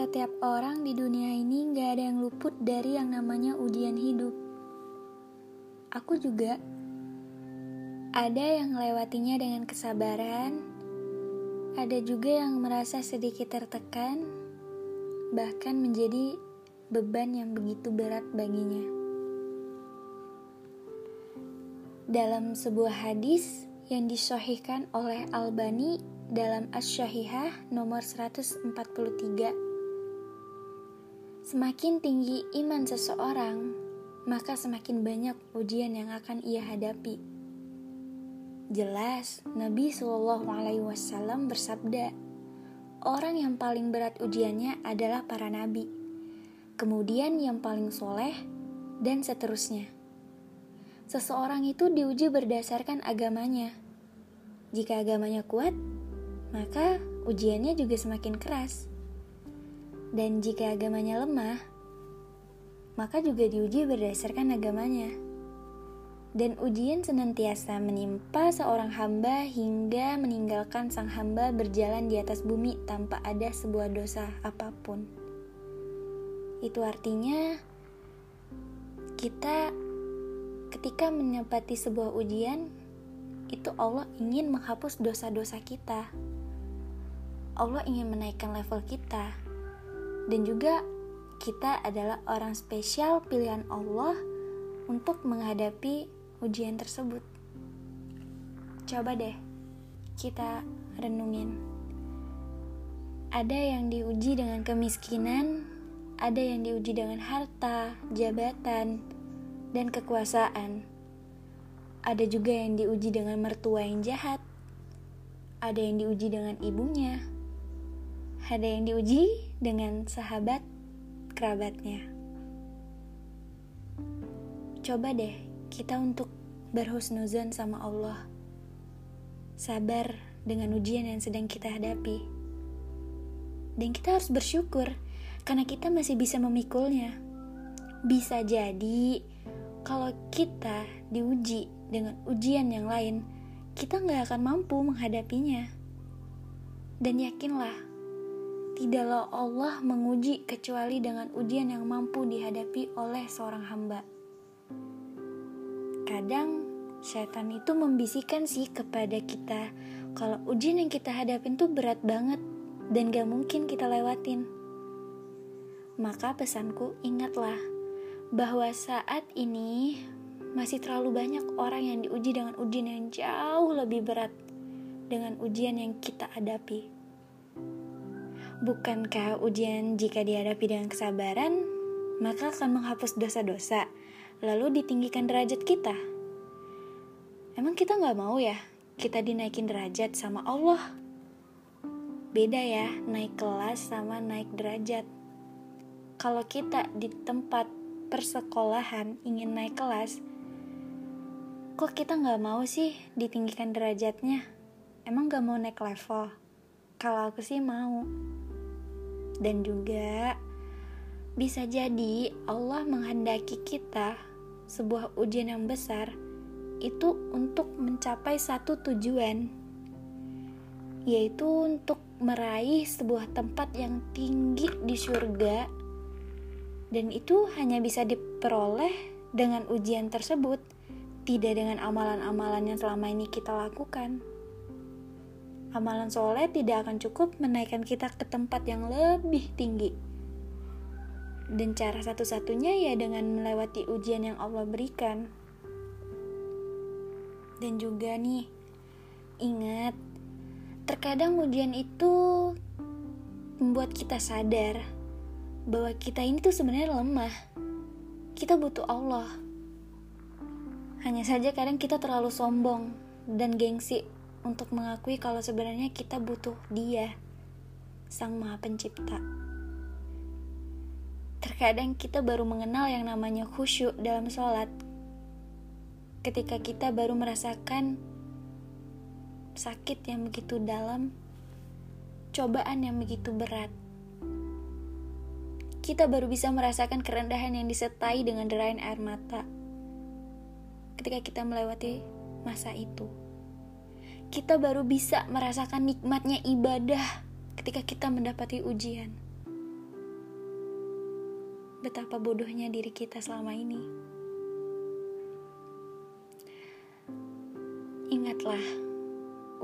Setiap orang di dunia ini gak ada yang luput dari yang namanya ujian hidup. Aku juga. Ada yang melewatinya dengan kesabaran, ada juga yang merasa sedikit tertekan, bahkan menjadi beban yang begitu berat baginya. Dalam sebuah hadis yang disohhikan oleh Albani dalam As-Syahihah nomor 143 Semakin tinggi iman seseorang, maka semakin banyak ujian yang akan ia hadapi. Jelas, Nabi Shallallahu Alaihi Wasallam bersabda, orang yang paling berat ujiannya adalah para nabi, kemudian yang paling soleh, dan seterusnya. Seseorang itu diuji berdasarkan agamanya. Jika agamanya kuat, maka ujiannya juga semakin keras. Dan jika agamanya lemah, maka juga diuji berdasarkan agamanya. Dan ujian senantiasa menimpa seorang hamba hingga meninggalkan sang hamba berjalan di atas bumi tanpa ada sebuah dosa apa pun. Itu artinya kita ketika menepati sebuah ujian, itu Allah ingin menghapus dosa-dosa kita. Allah ingin menaikkan level kita dan juga kita adalah orang spesial pilihan Allah untuk menghadapi ujian tersebut. Coba deh kita renungin. Ada yang diuji dengan kemiskinan, ada yang diuji dengan harta, jabatan, dan kekuasaan. Ada juga yang diuji dengan mertua yang jahat. Ada yang diuji dengan ibunya, ada yang diuji dengan sahabat kerabatnya. Coba deh kita untuk berhusnuzon sama Allah. Sabar dengan ujian yang sedang kita hadapi. Dan kita harus bersyukur karena kita masih bisa memikulnya. Bisa jadi kalau kita diuji dengan ujian yang lain, kita nggak akan mampu menghadapinya. Dan yakinlah, Tidaklah Allah menguji kecuali dengan ujian yang mampu dihadapi oleh seorang hamba. Kadang setan itu membisikkan sih kepada kita kalau ujian yang kita hadapin tuh berat banget dan gak mungkin kita lewatin. Maka pesanku ingatlah bahwa saat ini masih terlalu banyak orang yang diuji dengan ujian yang jauh lebih berat dengan ujian yang kita hadapi. Bukankah ujian jika dihadapi dengan kesabaran, maka akan menghapus dosa-dosa, lalu ditinggikan derajat kita? Emang kita nggak mau ya, kita dinaikin derajat sama Allah? Beda ya, naik kelas sama naik derajat. Kalau kita di tempat persekolahan ingin naik kelas, kok kita nggak mau sih ditinggikan derajatnya? Emang nggak mau naik level? Kalau aku sih mau dan juga bisa jadi Allah menghendaki kita sebuah ujian yang besar itu untuk mencapai satu tujuan yaitu untuk meraih sebuah tempat yang tinggi di surga. Dan itu hanya bisa diperoleh dengan ujian tersebut tidak dengan amalan-amalan yang selama ini kita lakukan amalan soleh tidak akan cukup menaikkan kita ke tempat yang lebih tinggi. Dan cara satu-satunya ya dengan melewati ujian yang Allah berikan. Dan juga nih, ingat, terkadang ujian itu membuat kita sadar bahwa kita ini tuh sebenarnya lemah. Kita butuh Allah. Hanya saja kadang kita terlalu sombong dan gengsi untuk mengakui kalau sebenarnya kita butuh Dia, Sang Maha Pencipta. Terkadang kita baru mengenal yang namanya khusyuk dalam sholat ketika kita baru merasakan sakit yang begitu dalam, cobaan yang begitu berat. Kita baru bisa merasakan kerendahan yang disertai dengan derayan air mata ketika kita melewati masa itu kita baru bisa merasakan nikmatnya ibadah ketika kita mendapati ujian. betapa bodohnya diri kita selama ini. Ingatlah,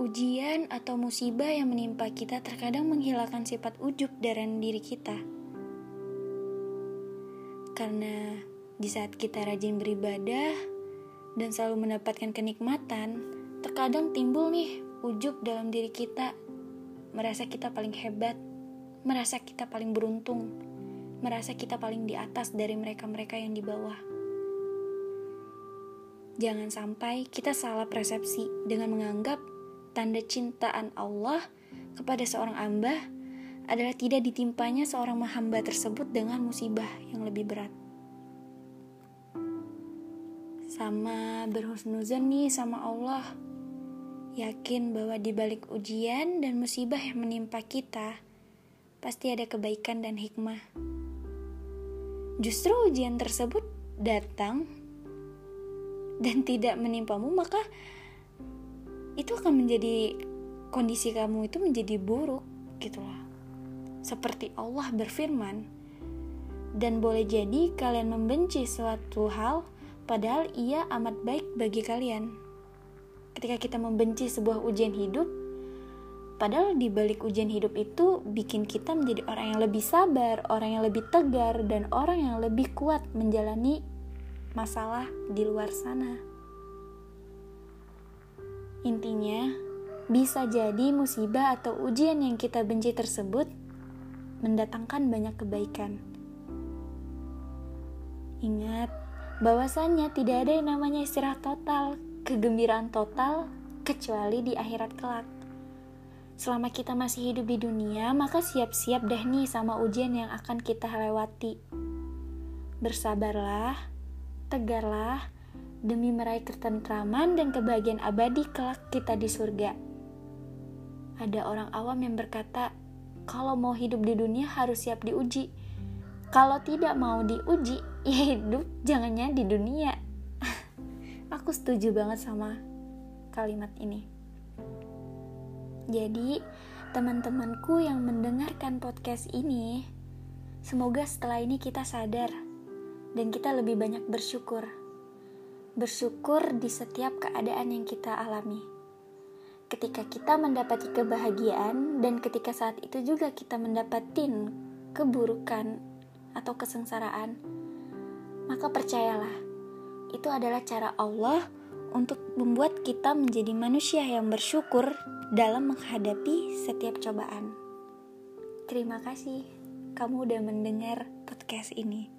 ujian atau musibah yang menimpa kita terkadang menghilangkan sifat ujub dari diri kita. Karena di saat kita rajin beribadah dan selalu mendapatkan kenikmatan, terkadang timbul nih ujub dalam diri kita, merasa kita paling hebat, merasa kita paling beruntung, merasa kita paling di atas dari mereka-mereka yang di bawah. Jangan sampai kita salah persepsi dengan menganggap tanda cintaan Allah kepada seorang hamba adalah tidak ditimpanya seorang hamba tersebut dengan musibah yang lebih berat. Sama berhusnuzan nih sama Allah. Yakin bahwa di balik ujian dan musibah yang menimpa kita, pasti ada kebaikan dan hikmah. Justru ujian tersebut datang dan tidak menimpamu, maka itu akan menjadi kondisi kamu itu menjadi buruk gitu loh. Seperti Allah berfirman, dan boleh jadi kalian membenci suatu hal padahal ia amat baik bagi kalian. Ketika kita membenci sebuah ujian hidup, Padahal di balik ujian hidup itu bikin kita menjadi orang yang lebih sabar, orang yang lebih tegar, dan orang yang lebih kuat menjalani masalah di luar sana. Intinya, bisa jadi musibah atau ujian yang kita benci tersebut mendatangkan banyak kebaikan. Ingat, bahwasannya tidak ada yang namanya istirahat total, kegembiraan total, kecuali di akhirat kelak. Selama kita masih hidup di dunia, maka siap-siap deh nih sama ujian yang akan kita lewati. Bersabarlah, tegarlah, demi meraih ketentraman dan kebahagiaan abadi kelak kita di surga. Ada orang awam yang berkata, kalau mau hidup di dunia harus siap diuji. Kalau tidak mau diuji, ya hidup jangannya di dunia. Aku setuju banget sama kalimat ini. Jadi, teman-temanku yang mendengarkan podcast ini, semoga setelah ini kita sadar dan kita lebih banyak bersyukur. Bersyukur di setiap keadaan yang kita alami. Ketika kita mendapati kebahagiaan dan ketika saat itu juga kita mendapatin keburukan atau kesengsaraan, maka percayalah, itu adalah cara Allah untuk membuat kita menjadi manusia yang bersyukur dalam menghadapi setiap cobaan. Terima kasih kamu udah mendengar podcast ini.